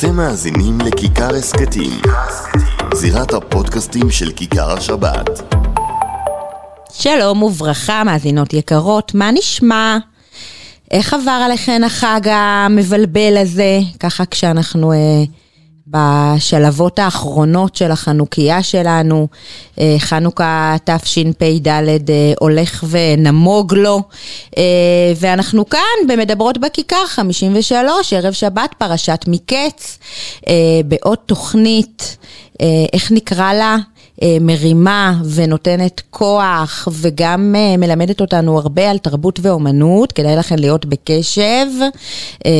אתם מאזינים לכיכר הסכתים, זירת הפודקאסטים של כיכר השבת. שלום וברכה, מאזינות יקרות, מה נשמע? איך עבר עליכן החג המבלבל הזה, ככה כשאנחנו אה, בשלבות האחרונות של החנוכיה שלנו, אה, חנוכה תשפ"ד אה, הולך ונמוג לו, אה, ואנחנו כאן במדברות בכיכר 53, ערב שבת, פרשת מקץ, בעוד תוכנית, איך נקרא לה? מרימה ונותנת כוח וגם מלמדת אותנו הרבה על תרבות ואומנות, כדאי לכן להיות בקשב,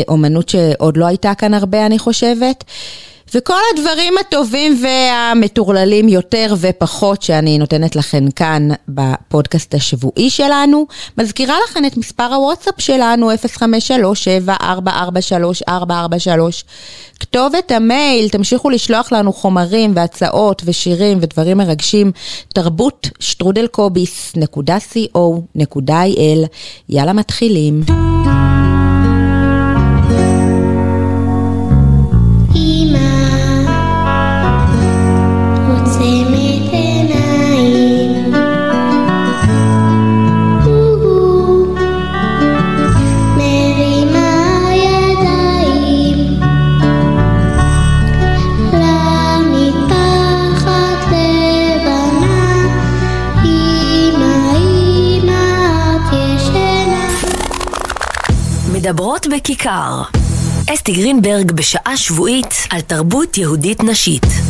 אומנות שעוד לא הייתה כאן הרבה אני חושבת. וכל הדברים הטובים והמטורללים יותר ופחות שאני נותנת לכם כאן בפודקאסט השבועי שלנו. מזכירה לכם את מספר הוואטסאפ שלנו, 0537443443. כתובת המייל, תמשיכו לשלוח לנו חומרים והצעות ושירים ודברים מרגשים, תרבות שטרודלקוביס.co.il. יאללה, מתחילים. מדברות בכיכר. אסתי גרינברג בשעה שבועית על תרבות יהודית נשית.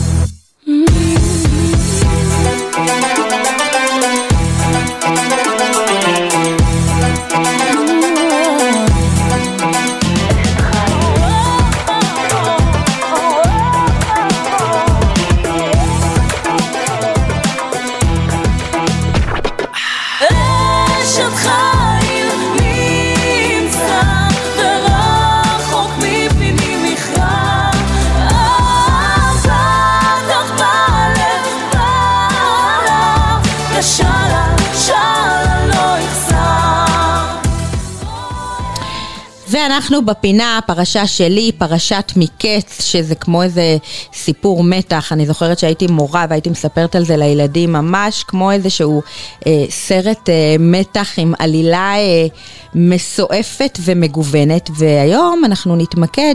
ואנחנו בפינה, הפרשה שלי, פרשת מקץ, שזה כמו איזה סיפור מתח. אני זוכרת שהייתי מורה והייתי מספרת על זה לילדים, ממש כמו איזשהו אה, סרט אה, מתח עם עלילה אה, מסועפת ומגוונת. והיום אנחנו נתמקד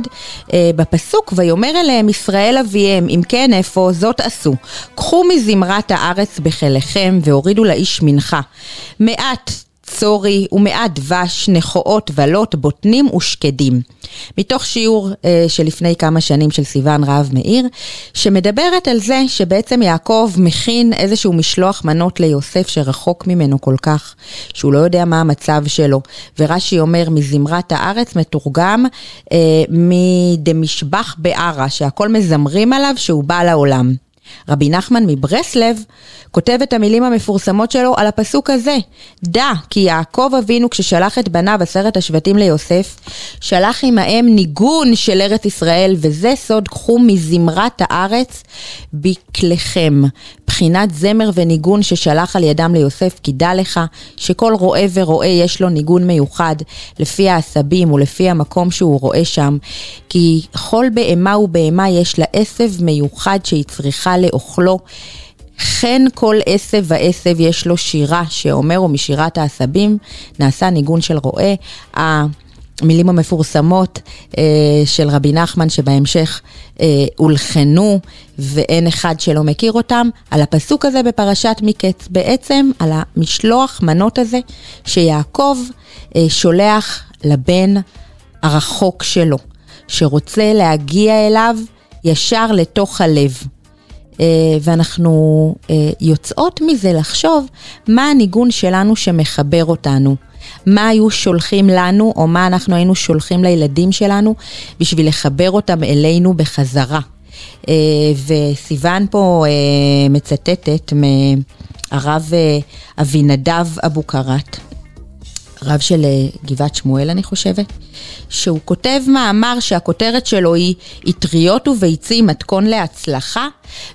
אה, בפסוק, ויאמר אליהם ישראל אביהם, אם כן איפה זאת עשו. קחו מזמרת הארץ בחילכם והורידו לאיש מנחה. מעט צורי ומעט דבש, נכואות, ולות, בוטנים ושקדים. מתוך שיעור אה, שלפני כמה שנים של סיון רהב מאיר, שמדברת על זה שבעצם יעקב מכין איזשהו משלוח מנות ליוסף שרחוק ממנו כל כך, שהוא לא יודע מה המצב שלו. ורש"י אומר, מזמרת הארץ מתורגם אה, מדמשבח בערה, שהכל מזמרים עליו שהוא בא לעולם. רבי נחמן מברסלב כותב את המילים המפורסמות שלו על הפסוק הזה: דע כי יעקב אבינו כששלח את בניו עשרת השבטים ליוסף, שלח עמהם ניגון של ארץ ישראל, וזה סוד קחו מזמרת הארץ בכליכם. בחינת זמר וניגון ששלח על ידם ליוסף, כי דע לך שכל רועה ורועה יש לו ניגון מיוחד, לפי העשבים ולפי המקום שהוא רואה שם, כי כל בהמה ובהמה יש לה עשב מיוחד שהיא צריכה לאוכלו. כן כל עשב ועשב יש לו שירה שאומר ומשירת העשבים נעשה ניגון של רועה. המילים המפורסמות אה, של רבי נחמן שבהמשך אה, הולחנו ואין אחד שלא מכיר אותם, על הפסוק הזה בפרשת מקץ, בעצם על המשלוח מנות הזה שיעקב אה, שולח לבן הרחוק שלו, שרוצה להגיע אליו ישר לתוך הלב. אה, ואנחנו אה, יוצאות מזה לחשוב מה הניגון שלנו שמחבר אותנו. מה היו שולחים לנו, או מה אנחנו היינו שולחים לילדים שלנו, בשביל לחבר אותם אלינו בחזרה. אה, וסיוון פה מצטטת מהרב אבינדב אבו קראט, רב של אה, גבעת שמואל אני חושבת, שהוא כותב מאמר שהכותרת שלו היא אטריות וביצים מתכון להצלחה,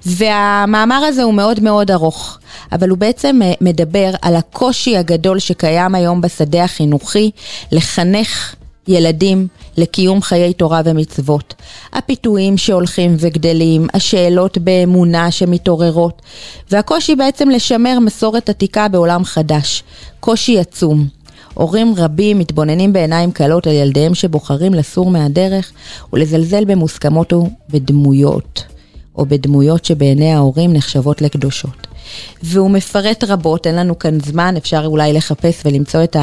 והמאמר הזה הוא מאוד מאוד ארוך, אבל הוא בעצם אה, מדבר על הקושי הגדול שקיים היום בשדה החינוכי לחנך ילדים לקיום חיי תורה ומצוות. הפיתויים שהולכים וגדלים, השאלות באמונה שמתעוררות, והקושי בעצם לשמר מסורת עתיקה בעולם חדש. קושי עצום. הורים רבים מתבוננים בעיניים כלות על ילדיהם שבוחרים לסור מהדרך ולזלזל במוסכמות ובדמויות, או בדמויות שבעיני ההורים נחשבות לקדושות. והוא מפרט רבות, אין לנו כאן זמן, אפשר אולי לחפש ולמצוא את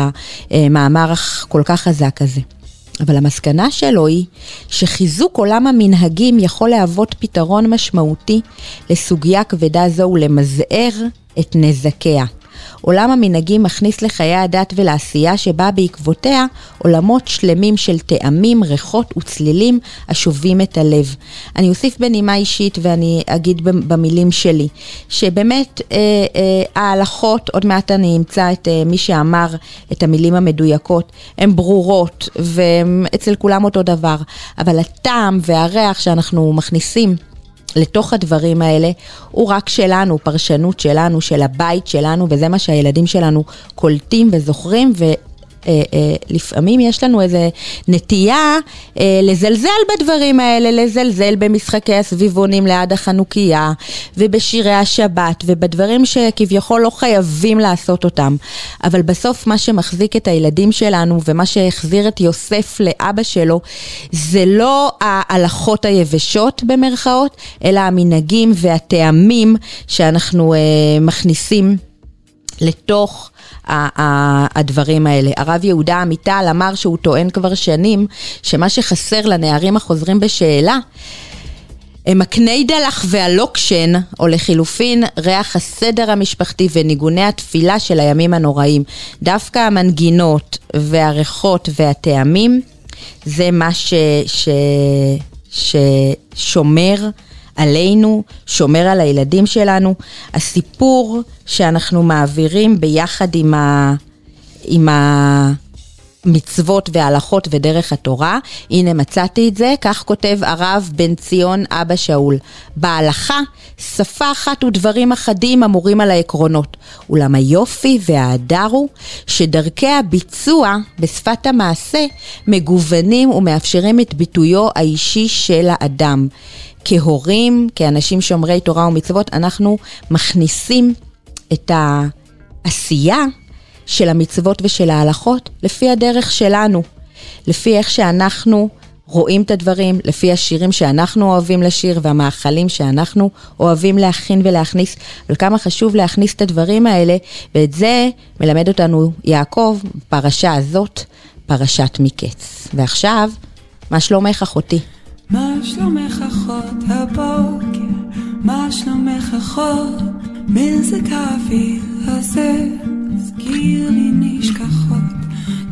המאמר הכל כך חזק הזה. אבל המסקנה שלו היא שחיזוק עולם המנהגים יכול להוות פתרון משמעותי לסוגיה כבדה זו ולמזער את נזקיה. עולם המנהגים מכניס לחיי הדת ולעשייה שבאה בעקבותיה עולמות שלמים של טעמים, ריחות וצלילים השובים את הלב. אני אוסיף בנימה אישית ואני אגיד במילים שלי, שבאמת אה, אה, ההלכות, עוד מעט אני אמצא את אה, מי שאמר את המילים המדויקות, הן ברורות והן אצל כולם אותו דבר, אבל הטעם והריח שאנחנו מכניסים לתוך הדברים האלה, הוא רק שלנו, פרשנות שלנו, של הבית שלנו, וזה מה שהילדים שלנו קולטים וזוכרים. אה, אה, לפעמים יש לנו איזו נטייה אה, לזלזל בדברים האלה, לזלזל במשחקי הסביבונים ליד החנוכיה ובשירי השבת ובדברים שכביכול לא חייבים לעשות אותם. אבל בסוף מה שמחזיק את הילדים שלנו ומה שהחזיר את יוסף לאבא שלו זה לא ההלכות היבשות במרכאות, אלא המנהגים והטעמים שאנחנו מכניסים לתוך הדברים האלה. הרב יהודה עמיטל אמר שהוא טוען כבר שנים שמה שחסר לנערים החוזרים בשאלה הם הקניידלח והלוקשן, או לחילופין, ריח הסדר המשפחתי וניגוני התפילה של הימים הנוראים. דווקא המנגינות והריחות והטעמים, זה מה ש... ש... ששומר עלינו, שומר על הילדים שלנו. הסיפור שאנחנו מעבירים ביחד עם, ה, עם המצוות וההלכות ודרך התורה, הנה מצאתי את זה, כך כותב הרב בן ציון אבא שאול. בהלכה, שפה אחת ודברים אחדים אמורים על העקרונות. אולם היופי וההדר הוא שדרכי הביצוע בשפת המעשה מגוונים ומאפשרים את ביטויו האישי של האדם. כהורים, כאנשים שומרי תורה ומצוות, אנחנו מכניסים את העשייה של המצוות ושל ההלכות לפי הדרך שלנו, לפי איך שאנחנו רואים את הדברים, לפי השירים שאנחנו אוהבים לשיר והמאכלים שאנחנו אוהבים להכין ולהכניס, אבל כמה חשוב להכניס את הדברים האלה, ואת זה מלמד אותנו יעקב, פרשה הזאת, פרשת מקץ. ועכשיו, מה שלומך אחותי? מה שלומך אחות הבוקר? מה שלומך אחות? מזג האוויר הזה מזכיר לי נשכחות.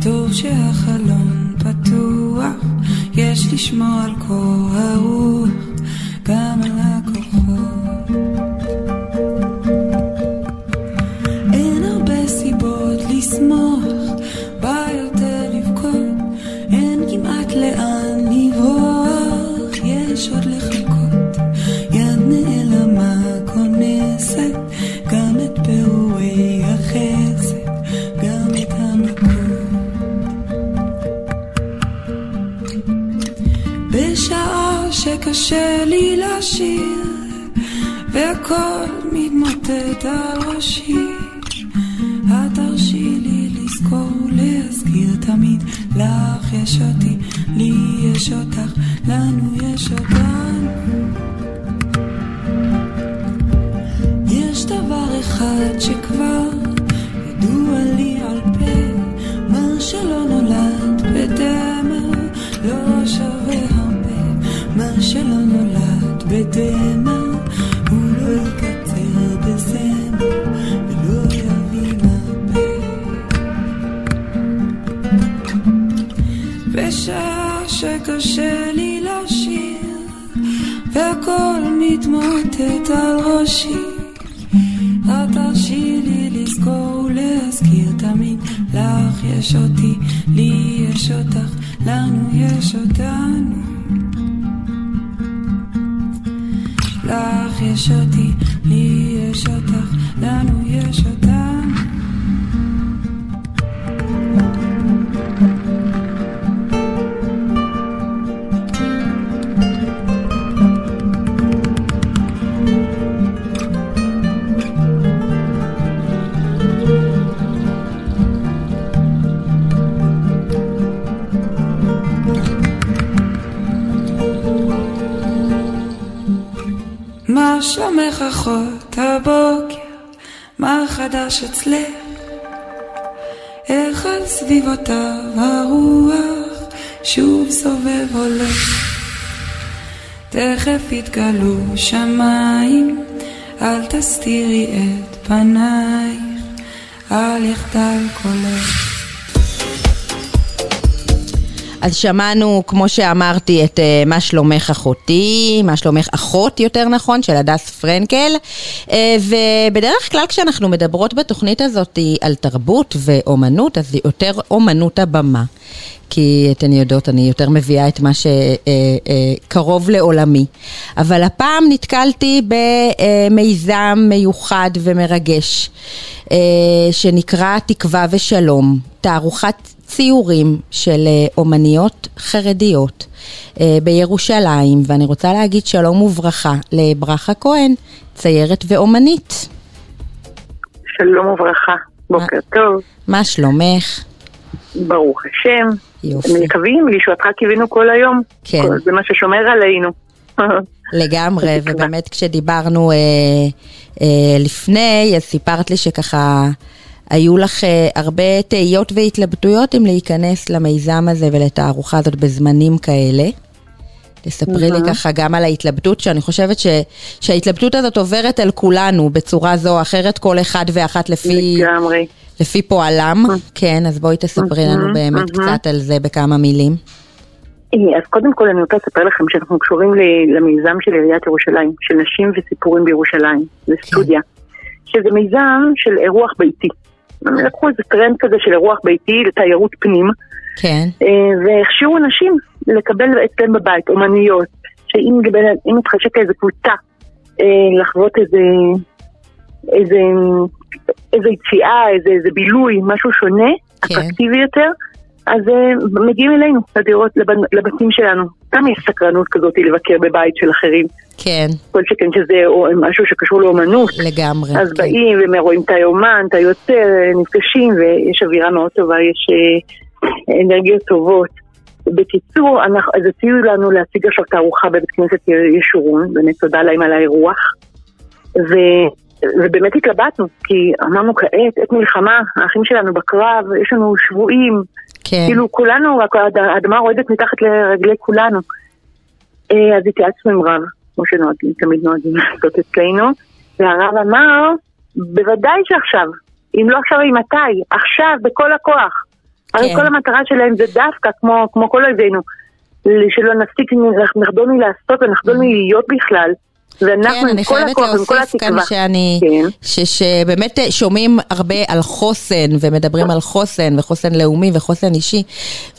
טוב שהחלון פתוח, יש לשמור על קור הרוח, גם על הכוחות. והכל מתמוטט על ראשי, את תרשי לי לזכור ולהזכיר תמיד, לך יש אותי, לי יש אותך, לנו יש אותנו. יש דבר אחד שכבר ידוע לי על פה, מה שלא נולד בדמע לא שווה הרבה, מה שלא נולד בדמע מתמוטט על ראשי. את תרשי לי לזכור ולהזכיר תמיד לך יש אותי, לי יש אותך, לנו יש אותנו שלומך אחות הבוקר? מה חדש אצלך? איך על סביבותיו הרוח שוב סובב הולך. תכף יתגלו שמיים, אל תסתירי את פנייך, אל יחדל קולך. אז שמענו, כמו שאמרתי, את uh, מה שלומך אחותי, מה שלומך אחות יותר נכון, של הדס פרנקל. Uh, ובדרך כלל כשאנחנו מדברות בתוכנית הזאת על תרבות ואומנות, אז יותר אומנות הבמה. כי אתן יודעות, אני יותר מביאה את מה שקרוב לעולמי. אבל הפעם נתקלתי במיזם מיוחד ומרגש, אה, שנקרא תקווה ושלום, תערוכת ציורים של אה, אומניות חרדיות אה, בירושלים, ואני רוצה להגיד שלום וברכה לברכה כהן, ציירת ואומנית. שלום וברכה, בוקר טוב, מה שלומך? ברוך השם. יופי. מקווים, לישועתך קיווינו כל היום. כן. כל- זה מה ששומר עלינו. לגמרי. ובאמת כשדיברנו אה, אה, לפני, אז סיפרת לי שככה היו לך אה, הרבה תהיות והתלבטויות אם להיכנס למיזם הזה ולתערוכה הזאת בזמנים כאלה. תספרי לי ככה גם על ההתלבטות, שאני חושבת ש, שההתלבטות הזאת עוברת על כולנו בצורה זו או אחרת, כל אחד ואחת לפי, לגמרי. לפי פועלם. כן, אז בואי תספרי לנו באמת קצת על זה בכמה מילים. אה, אז קודם כל אני רוצה לספר לכם שאנחנו קשורים למיזם של עיריית ירושלים, של נשים וסיפורים בירושלים. זה סטודיה. שזה מיזם של אירוח ביתי. הם לקחו איזה טרנד כזה של אירוח ביתי לתיירות פנים, כן, אה, והכשירו נשים לקבל אצלם בבית, אומניות, שאם גבל- אם מתחשק איזה קבוצה אה, לחוות איזה, איזה, איזה יציאה, איזה, איזה בילוי, משהו שונה, כן. אטרקטיבי יותר, אז אה, מגיעים אלינו, לדירות, לבתים שלנו. גם יש סקרנות כזאת לבקר בבית של אחרים, כן, כל שכן שזה או- משהו שקשור לאומנות. לגמרי. אז כן. באים ורואים את האומן, את היוצר, אה, נפגשים ויש אווירה מאוד טובה, יש אה, אנרגיות טובות. בקיצור, אנחנו- אז הציעו לנו להציג עכשיו תערוכה בבית כנסת ישורון, באמת תודה להם על האירוח. ו, ובאמת התלבטנו, כי אמרנו כעת, עת מלחמה, האחים שלנו בקרב, יש לנו שבויים, כן. כאילו כולנו, האדמה רועדת מתחת לרגלי כולנו. אה, אז התייעצנו עם רב, כמו שנוהגים, תמיד נוהגים לעשות אצלנו, והרב אמר, בוודאי שעכשיו, אם לא עכשיו, אם מתי? עכשיו, בכל הכוח. הרי כן. כל המטרה שלהם זה דווקא, כמו, כמו כל אויבינו, שלא נפסיק, נחדול מלעשות ונחדול מלהיות בכלל. ואנחנו כן, עם אני כל חייבת להוסיף כאן. שאני, כן. ש, שבאמת שומעים הרבה על חוסן, ומדברים על חוסן, וחוסן לאומי וחוסן אישי,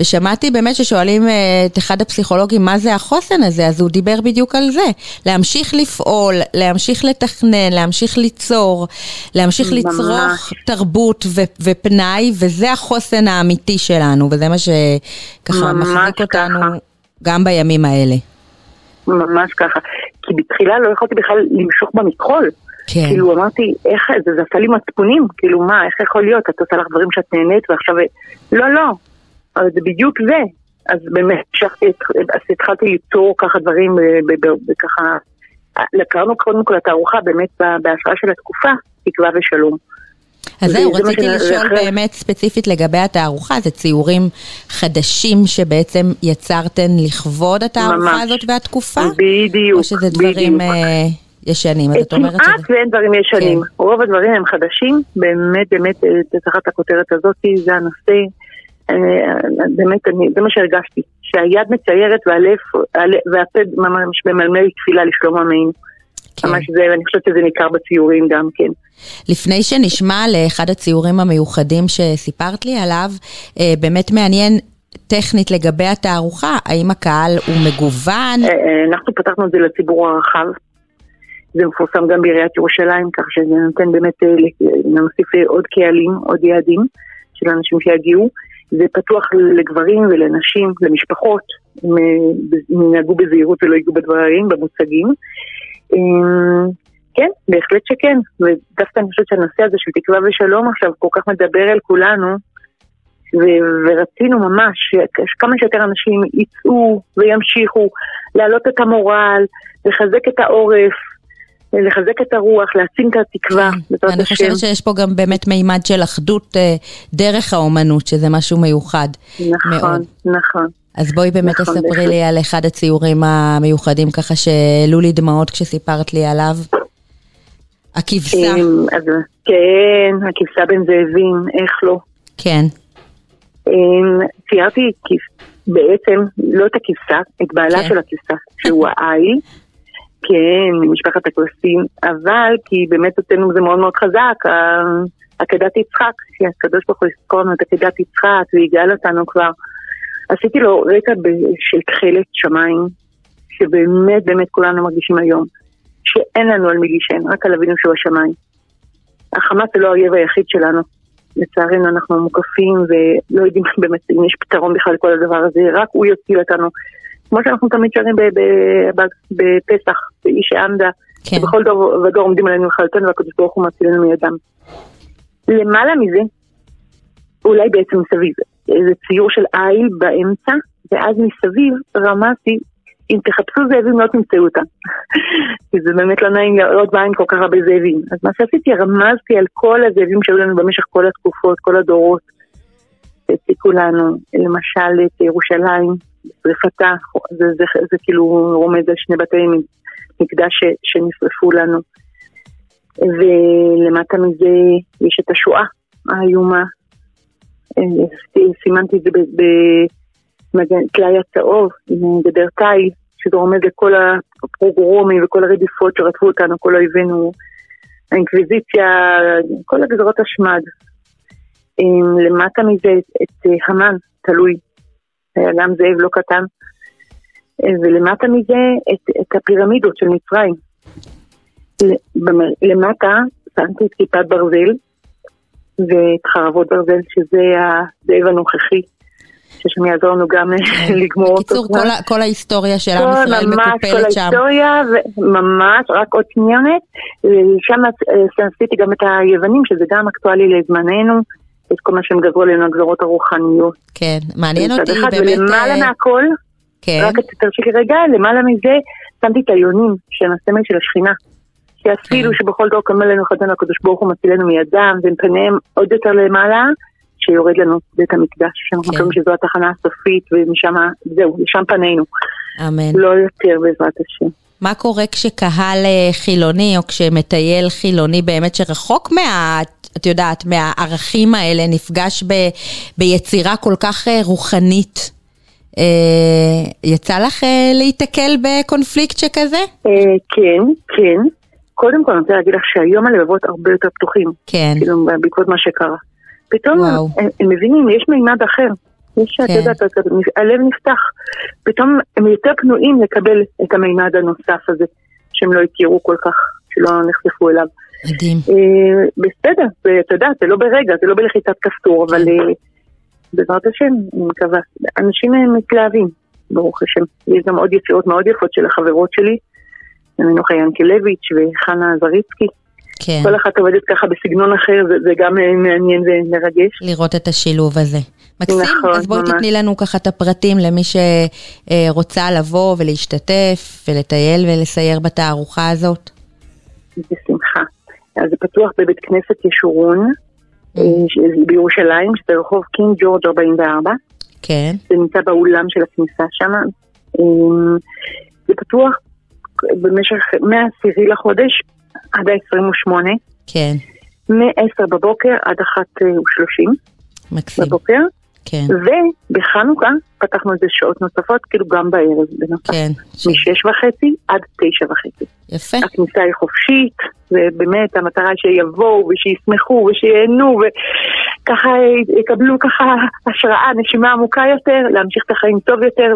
ושמעתי באמת ששואלים אה, את אחד הפסיכולוגים מה זה החוסן הזה, אז הוא דיבר בדיוק על זה, להמשיך לפעול, להמשיך לתכנן, להמשיך ליצור, להמשיך ממש. לצרוך תרבות ו, ופנאי, וזה החוסן האמיתי שלנו, וזה מה שככה מחזיק אותנו ככה. גם בימים האלה. ממש ככה. כי בתחילה לא יכולתי בכלל למשוך במכחול. כן. כאילו אמרתי, איך זה, זה עשה לי מצפונים, כאילו מה, איך יכול להיות, את עושה לך דברים שאת נהנית ועכשיו, לא, לא, אבל זה בדיוק זה. אז באמת, המשכתי, את- אז התחלתי ליצור ככה דברים, ב- ב- ב- ככה, לקרנו קודם כל לתערוכה באמת בהשראה של התקופה, תקווה ושלום. אז זה- זהו, רציתי לשאול באמת ספציפית לגבי התערוכה, זה ציורים חדשים שבעצם יצרתן לכבוד התערוכה ממש. הזאת והתקופה? בדיוק, או שזה דברים. אה, ישנים? אז את אומרת כמעט שזה... ואין דברים ישנים. כן. רוב הדברים הם חדשים, באמת, באמת, אה, תחת הכותרת הזאת, זה הנושא, אה, באמת, אני- זה מה שהרגשתי, שהיד מציירת והלב, הלב- והפה ממש ממלמל תפילה לשלום עמנו. כן. ממש זה, ואני חושבת שזה ניכר בציורים גם כן. לפני שנשמע לאחד הציורים המיוחדים שסיפרת לי עליו, אה, באמת מעניין טכנית לגבי התערוכה, האם הקהל הוא מגוון? אה, אה, אנחנו פתחנו את זה לציבור הרחב. זה מפורסם גם בעיריית ירושלים, כך שזה נותן באמת, להוסיף אה, עוד קהלים, עוד יעדים של אנשים שיגיעו. זה פתוח לגברים ולנשים, למשפחות, אם אם ינהגו בזהירות ולא ייגעו בדברים, במוצגים. אה, כן, בהחלט שכן, ודווקא אני חושבת שהנושא הזה של תקווה ושלום עכשיו כל כך מדבר אל כולנו, ו- ורצינו ממש שכמה שיותר אנשים יצאו וימשיכו להעלות את המורל, לחזק את העורף, לחזק את הרוח, להעצים את התקווה, בעזרת אני. חושבת שיש פה גם באמת מימד של אחדות אה, דרך האומנות, שזה משהו מיוחד נכון, מאוד. נכון. אז בואי באמת נכון, תספרי בהחלט. לי על אחד הציורים המיוחדים, ככה שהעלו לי דמעות כשסיפרת לי עליו. הכבשה, אמ, אז כן, הכבשה בין זאבים, איך לא. כן, אמ, ציירתי בעצם לא את הכבשה, את בעלה כן. של הכבשה, שהוא העיל, כן, ממשפחת הכבשים, אבל כי באמת אצלנו זה מאוד מאוד חזק, עקדת יצחק, שהקדוש ברוך הוא יזכור לנו את עקדת יצחק ויגאל אותנו כבר. עשיתי לו רקע של תכלת שמיים, שבאמת באמת כולנו מרגישים היום, שאין לנו על מי להישען, רק על אבינו שהוא השמיים. החמאס זה לא האויב היחיד שלנו. לצערנו אנחנו מוקפים ולא יודעים באמת אם יש פתרון בכלל לכל הדבר הזה, רק הוא יציל אותנו. כמו שאנחנו תמיד שרים בפסח, באיש העמדה, כן. שבכל דור ודור עומדים עלינו לכלתנו והקדוש ברוך הוא מצילנו מידם. למעלה מזה, אולי בעצם מסביב, איזה ציור של איל באמצע, ואז מסביב רמזתי, אם תחפשו זאבים לא תמצאו אותם. כי זה באמת לא נעים לראות בעין כל כך הרבה זאבים. אז מה שעשיתי, רמזתי על כל הזאבים שהיו לנו במשך כל התקופות, כל הדורות, שהציקו לנו, למשל את ירושלים, שרפתה, זה, זה, זה, זה כאילו רומז על שני בתי מקדש שנשרפו לנו. ולמטה מזה יש את השואה האיומה. אה, סימנתי את זה בטלאי הצהוב, עם גדר תיל, שזה רומז לכל הפרוגרומים וכל הרדיפות שרדפו אותנו, כל אויבינו, האינקוויזיציה, כל הגזרות השמד. למטה מזה את אה, המן, תלוי, היה גם זאב לא קטן. אה, ולמטה מזה את, את הפירמידות של מצרים. למטה שמתי את כיפת ברזל ואת חרבות ברזל, שזה הזאב הנוכחי, ששם יעזור לנו גם לגמור אותו. בקיצור. כל כל ההיסטוריה של עם כל ישראל כל מקופלת שם. ההיסטוריה, ממש, רק עוד שניונת. שם עשיתי גם את היוונים, שזה גם אקטואלי לזמננו, את כל מה שהם גזרו עלינו, הגזרות הרוחניות. כן, מעניין אותי אחד, באמת... ולמעלה אה, מהכל, כן, רק תרשי לי רגע, למעלה מזה שמתי את היונים, שהם הסמל של השכינה. שאפילו כן. שבכל דור קם אלינו חתן הקדוש ברוך הוא מצילנו מידם, והם פניהם עוד יותר למעלה, שיורד לנו בית המקדש, שאנחנו כן. מקווים שזו התחנה הסופית, ומשם, זהו, לשם פנינו. אמן. לא יותר בעזרת השם. מה קורה כשקהל אה, חילוני, או כשמטייל חילוני באמת שרחוק מה... את יודעת, מהערכים האלה, נפגש ב, ביצירה כל כך אה, רוחנית. אה, יצא לך אה, להיתקל בקונפליקט שכזה? אה, כן, כן. קודם כל אני רוצה להגיד לך שהיום הלבבות הרבה יותר פתוחים, כן, כאילו בעקבות מה שקרה. פתאום וואו. הם, הם מבינים, יש מימד אחר. יש, את כן. יודעת, את- הלב נפתח. פתאום הם יותר פנויים לקבל את המימד הנוסף הזה, שהם לא הכירו כל כך, שלא נחשפו אליו. מדהים. אה, בסדר, אתה יודע, זה לא ברגע, זה לא בלחיצת כפתור, אבל כן. אה, בעזרת השם, אני מקווה. אנשים אה, מתלהבים, ברוך השם. יש גם עוד יצירות מאוד יפות של החברות שלי, מנוחה ינקלביץ' וחנה זריצקי. כן, כל אחת עובדת ככה בסגנון אחר, זה, זה גם אה, מעניין ומרגש. לראות את השילוב הזה. מקסים, נכון, אז בואי ממש. תתני לנו ככה את הפרטים למי שרוצה לבוא ולהשתתף ולטייל ולסייר בתערוכה הזאת. בשמחה. אז זה פתוח בבית כנסת ישורון, Mm. אה, בירושלים, שזה רחוב קינג ג'ורג' 44. כן, זה נמצא באולם של הכניסה שם. אמ, זה פתוח במשך, מהעשירי לחודש עד ה-28, כן, מ-10 בבוקר עד 1:30 מקסים, בבוקר, כן, ובחנוכה פתחנו את זה שעות נוספות, כאילו גם בערב בנוסף. כן, ש- מ-6 וחצי עד 9 וחצי. יפה, הכניסה היא חופשית, ובאמת המטרה שיבואו ושישמחו ושיהנו וככה יקבלו ככה השראה, נשימה עמוקה יותר, להמשיך את החיים טוב יותר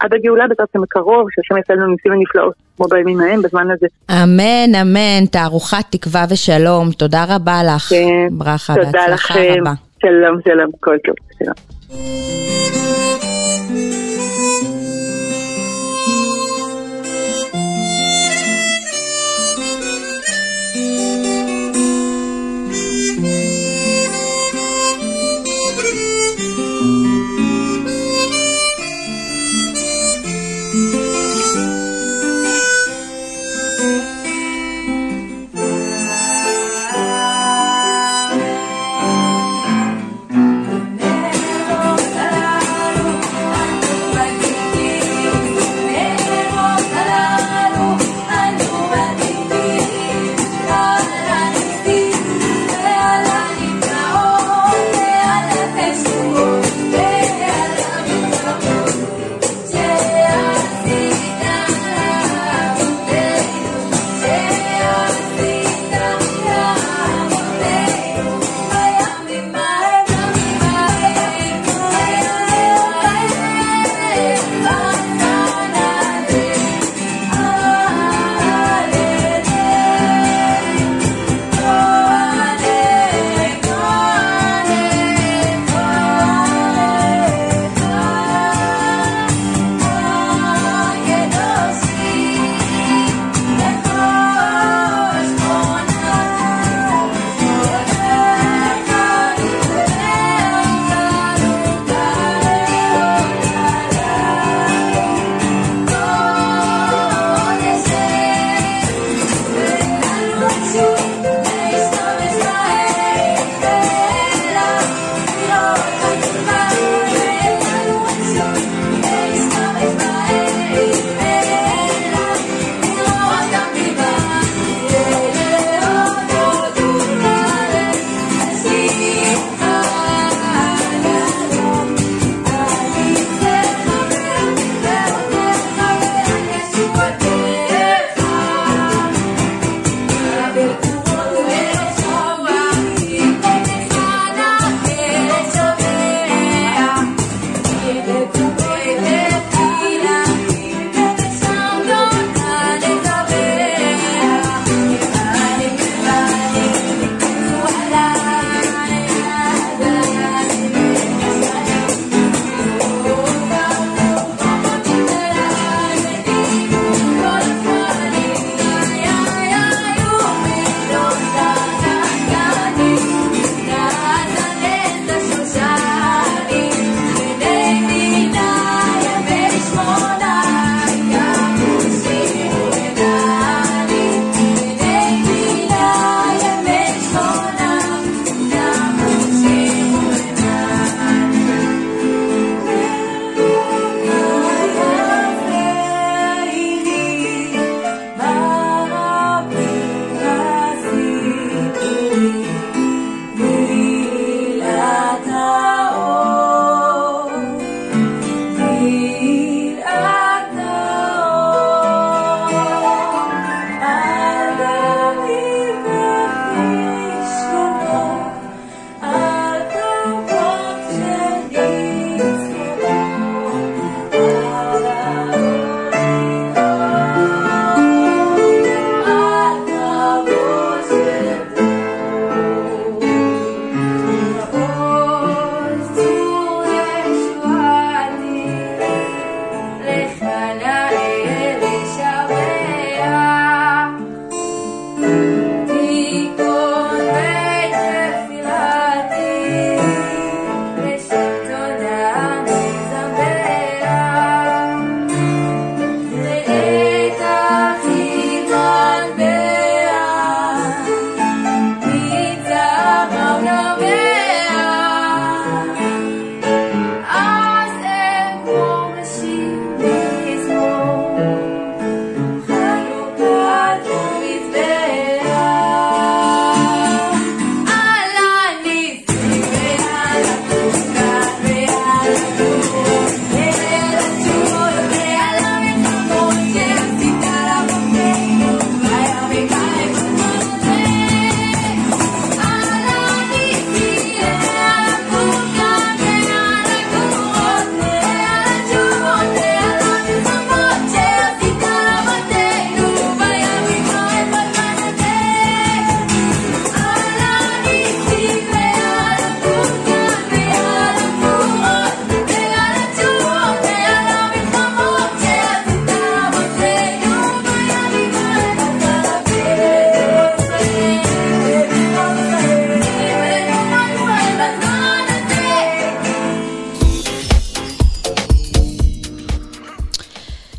עד הגאולה השם הקרוב, שהשם יעשה לנו ניסים ונפלאות כמו בימים ההם בזמן הזה. אמן, אמן, תערוכת תקווה ושלום, תודה רבה לך, כן, ברכה, תודה בהצלחה לכם, רבה. שלום שלום, כל טוב,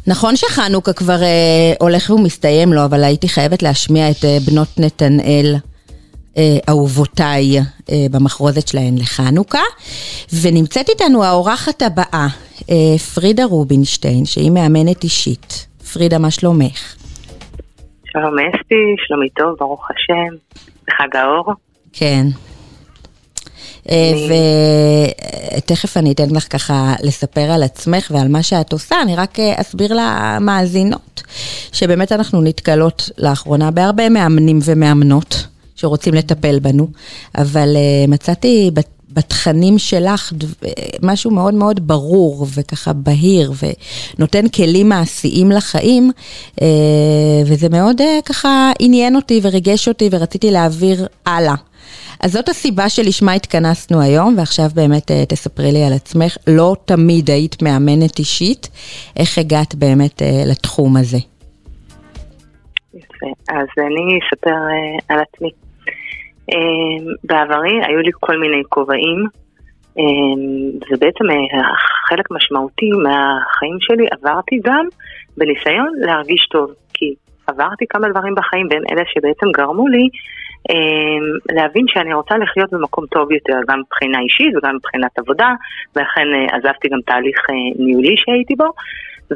נכון שחנוכה כבר אה, הולך ומסתיים לו, אבל הייתי חייבת להשמיע את אה, בנות נתנאל. אה, אהובותיי אה, במחרוזת שלהן לחנוכה. ונמצאת איתנו האורחת הבאה, אה, פרידה רובינשטיין, שהיא מאמנת אישית. פרידה, מה שלומך? שלום אסתי, שלומי טוב, ברוך השם, בחג האור. כן. אה, ותכף אני אתן לך ככה לספר על עצמך ועל מה שאת עושה, אני רק אה, אסביר למאזינות, שבאמת אנחנו נתקלות לאחרונה בהרבה מאמנים ומאמנות שרוצים לטפל בנו, אבל אה, מצאתי בת- בתכנים שלך אה, משהו מאוד מאוד ברור וככה בהיר ונותן כלים מעשיים לחיים, אה, וזה מאוד אה, ככה עניין אותי וריגש אותי ורציתי להעביר הלאה. אז זאת הסיבה שלשמה התכנסנו היום, ועכשיו באמת אה, תספרי לי על עצמך. לא תמיד היית מאמנת אישית, איך הגעת באמת אה, לתחום הזה? יפה. אז אני אספר אה, על עצמי. בעברי היו לי כל מיני כובעים, ובעצם חלק משמעותי מהחיים שלי עברתי גם בניסיון להרגיש טוב, עברתי כמה דברים בחיים, בין אלה שבעצם גרמו לי אה, להבין שאני רוצה לחיות במקום טוב יותר, גם מבחינה אישית וגם מבחינת עבודה, ולכן אה, עזבתי גם תהליך אה, ניהולי שהייתי בו.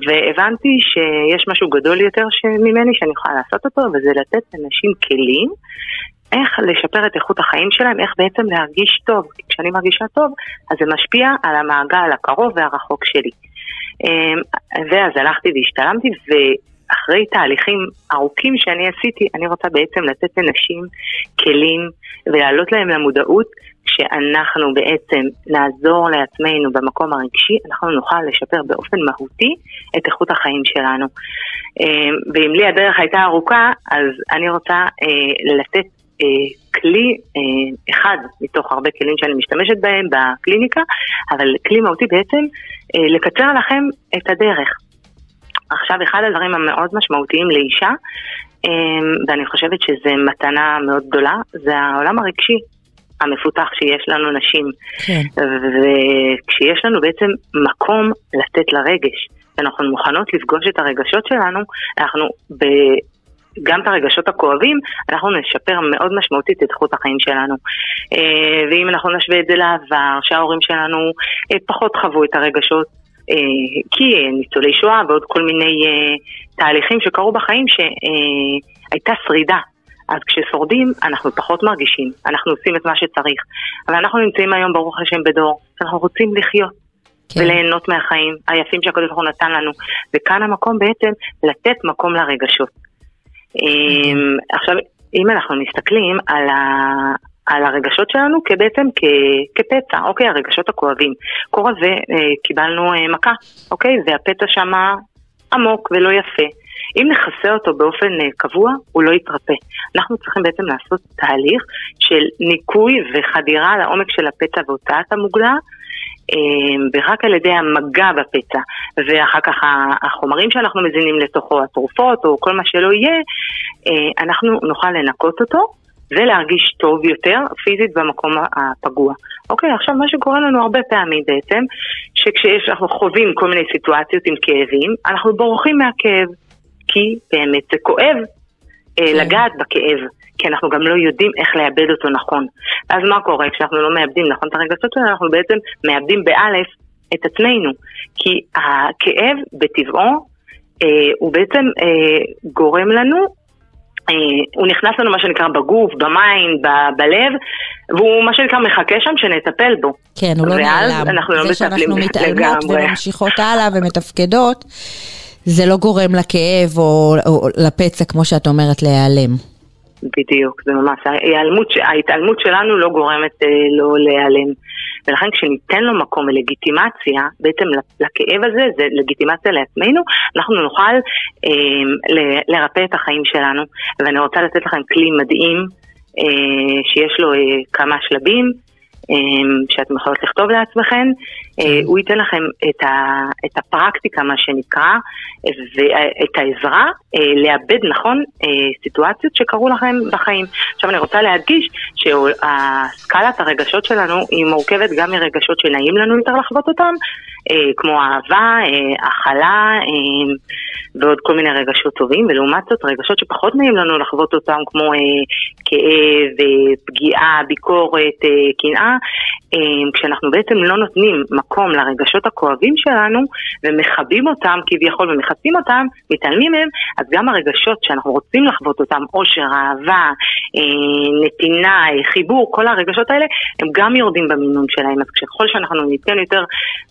והבנתי שיש משהו גדול יותר ממני שאני יכולה לעשות אותו, וזה לתת לאנשים כלים איך לשפר את איכות החיים שלהם, איך בעצם להרגיש טוב. כי כשאני מרגישה טוב, אז זה משפיע על המעגל הקרוב והרחוק שלי. אמ, ואז הלכתי והשתלמתי, ואחרי תהליכים ארוכים שאני עשיתי, אני רוצה בעצם לתת לנשים כלים ולהעלות להם למודעות שאנחנו בעצם נעזור לעצמנו במקום הרגשי, אנחנו נוכל לשפר באופן מהותי את איכות החיים שלנו. אמ, ואם לי הדרך הייתה ארוכה, אז אני רוצה אה, לתת אה, כלי אה, אחד מתוך הרבה כלים שאני משתמשת בהם בקליניקה, אבל כלי מהותי בעצם לקצר לכם את הדרך. עכשיו, אחד הדברים המאוד משמעותיים לאישה, אה, ואני חושבת שזו מתנה מאוד גדולה, זה העולם הרגשי המפותח שיש לנו נשים. כן. וכשיש לנו בעצם מקום לתת לרגש, ואנחנו מוכנות לפגוש את הרגשות שלנו, אנחנו ב... גם את הרגשות הכואבים, אנחנו נשפר מאוד משמעותית את איכות החיים שלנו. אה, ואם אנחנו נשווה את זה לעבר, שההורים שלנו אה, פחות חוו את הרגשות, כי אה, ניצולי שואה ועוד כל מיני אה, תהליכים שקרו בחיים שהייתה שרידה. אז כששורדים, אנחנו פחות מרגישים, אנחנו עושים את מה שצריך. אבל אנחנו נמצאים היום, ברוך השם, בדור, אנחנו רוצים לחיות. כן. וליהנות מהחיים היפים שהקדוש ברוך הוא נתן לנו. וכאן המקום בעצם לתת מקום לרגשות. עכשיו, אם אנחנו מסתכלים על, ה... על הרגשות שלנו כבעצם כ... כפצע, אוקיי? הרגשות הכואבים. קורה וקיבלנו אה, מכה, אוקיי? והפצע שמה עמוק ולא יפה. אם נכסה אותו באופן אה, קבוע, הוא לא יתרפא. אנחנו צריכים בעצם לעשות תהליך של ניקוי וחדירה לעומק של הפצע והוצאת המוגלה, אה, ורק על ידי המגע בפצע, ואחר כך החומרים שאנחנו מזינים לתוכו, התרופות או כל מה שלא יהיה, אה, אנחנו נוכל לנקות אותו ולהרגיש טוב יותר פיזית במקום הפגוע. אוקיי, עכשיו מה שקורה לנו הרבה פעמים בעצם, שכשיש, אנחנו חווים כל מיני סיטואציות עם כאבים, אנחנו בורחים מהכאב, כי באמת זה כואב אה, לגעת בכאב, כי אנחנו גם לא יודעים איך לאבד אותו נכון. אז מה קורה כשאנחנו לא מאבדים נכון את הרגשות שלנו, אנחנו בעצם מאבדים באלף את עצמנו, כי הכאב בטבעו אה, הוא בעצם אה, גורם לנו הוא נכנס לנו מה שנקרא בגוף, ב mind, ב- בלב, והוא מה שנקרא מחכה שם שנטפל בו. כן, הוא לא ואז נעלם. אנחנו לא זה שאנחנו מטפלים מתעלמות לגמרי. וממשיכות הלאה ומתפקדות, זה לא גורם לכאב או, או לפצע, כמו שאת אומרת, להיעלם. בדיוק, זה ממש, ההיעלמות, ההתעלמות שלנו לא גורמת אה, לא להיעלם. ולכן כשניתן לו מקום ולגיטימציה, בעצם לכאב הזה, זה לגיטימציה לעצמנו, אנחנו נוכל אה, לרפא את החיים שלנו. ואני רוצה לתת לכם כלי מדהים, אה, שיש לו אה, כמה שלבים. אמ, שאתם יכולות לכתוב לעצמכם, אה, הוא ייתן לכם את, ה, את הפרקטיקה, מה שנקרא, ואת העזרה אה, לאבד נכון אה, סיטואציות שקרו לכם בחיים. עכשיו אני רוצה להדגיש שהסקלת הרגשות שלנו היא מורכבת גם מרגשות שנעים לנו יותר לחוות אותם, כמו אהבה, הכלה ועוד כל מיני רגשות טובים, ולעומת זאת רגשות שפחות נעים לנו לחוות אותם, כמו כאב, פגיעה, ביקורת, קנאה, כשאנחנו בעצם לא נותנים מקום לרגשות הכואבים שלנו ומכבים אותם כביכול ומכסים אותם, מתעלמים מהם, אז גם הרגשות שאנחנו רוצים לחוות אותם, עושר, אהבה, אה, נתינה, אה, חיבור, כל הרגשות האלה, הם גם יורדים במינון שלהם. אז ככל שאנחנו ניתן יותר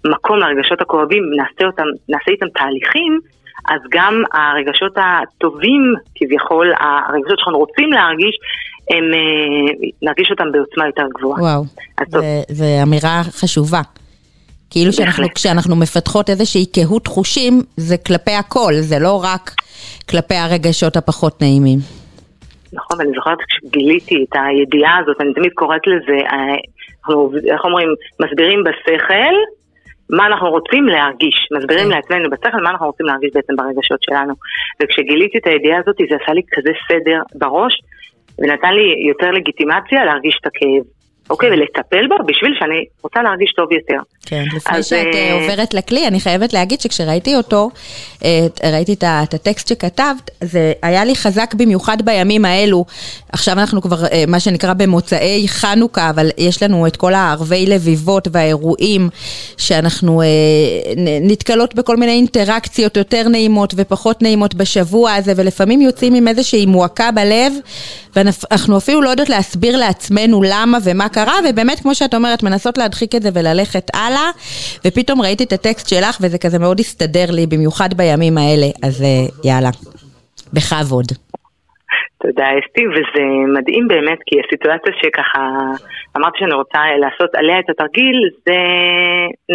מקום לרגשות הכואבים, נעשה, אותם, נעשה איתם תהליכים, אז גם הרגשות הטובים כביכול, הרגשות שאנחנו רוצים להרגיש, הם, אה, נרגיש אותם בעוצמה יותר גבוהה. וואו, זו אמירה חשובה. כאילו שאנחנו, כשאנחנו מפתחות איזושהי קהות חושים, זה כלפי הכל, זה לא רק כלפי הרגשות הפחות נעימים. נכון, ואני זוכרת כשגיליתי את הידיעה הזאת, אני תמיד קוראת לזה, אה, אנחנו, איך אומרים, מסבירים בשכל מה אנחנו רוצים להרגיש, מסבירים כן. לעצמנו בשכל מה אנחנו רוצים להרגיש בעצם ברגשות שלנו. וכשגיליתי את הידיעה הזאת זה עשה לי כזה סדר בראש, ונתן לי יותר לגיטימציה להרגיש את הכאב. אוקיי, ולטפל בו בשביל שאני רוצה להרגיש טוב יותר. כן, לפני שאת אה, עוברת לכלי, אני חייבת להגיד שכשראיתי אותו, אה, ראיתי את הטקסט שכתבת, זה היה לי חזק במיוחד בימים האלו. עכשיו אנחנו כבר, מה שנקרא, במוצאי חנוכה, אבל יש לנו את כל הערבי לביבות והאירועים, שאנחנו נתקלות בכל מיני אינטראקציות יותר נעימות ופחות נעימות בשבוע הזה, ולפעמים יוצאים עם איזושהי מועקה בלב, ואנחנו אפילו לא יודעות להסביר לעצמנו למה ומה קרה, ובאמת, כמו שאת אומרת, מנסות להדחיק את זה וללכת הלאה, ופתאום ראיתי את הטקסט שלך, וזה כזה מאוד הסתדר לי, במיוחד בימים האלה, אז אה, יאללה, בכבוד. תודה אסתי, וזה מדהים באמת, כי הסיטואציה שככה אמרתי שאני רוצה לעשות עליה את התרגיל, זה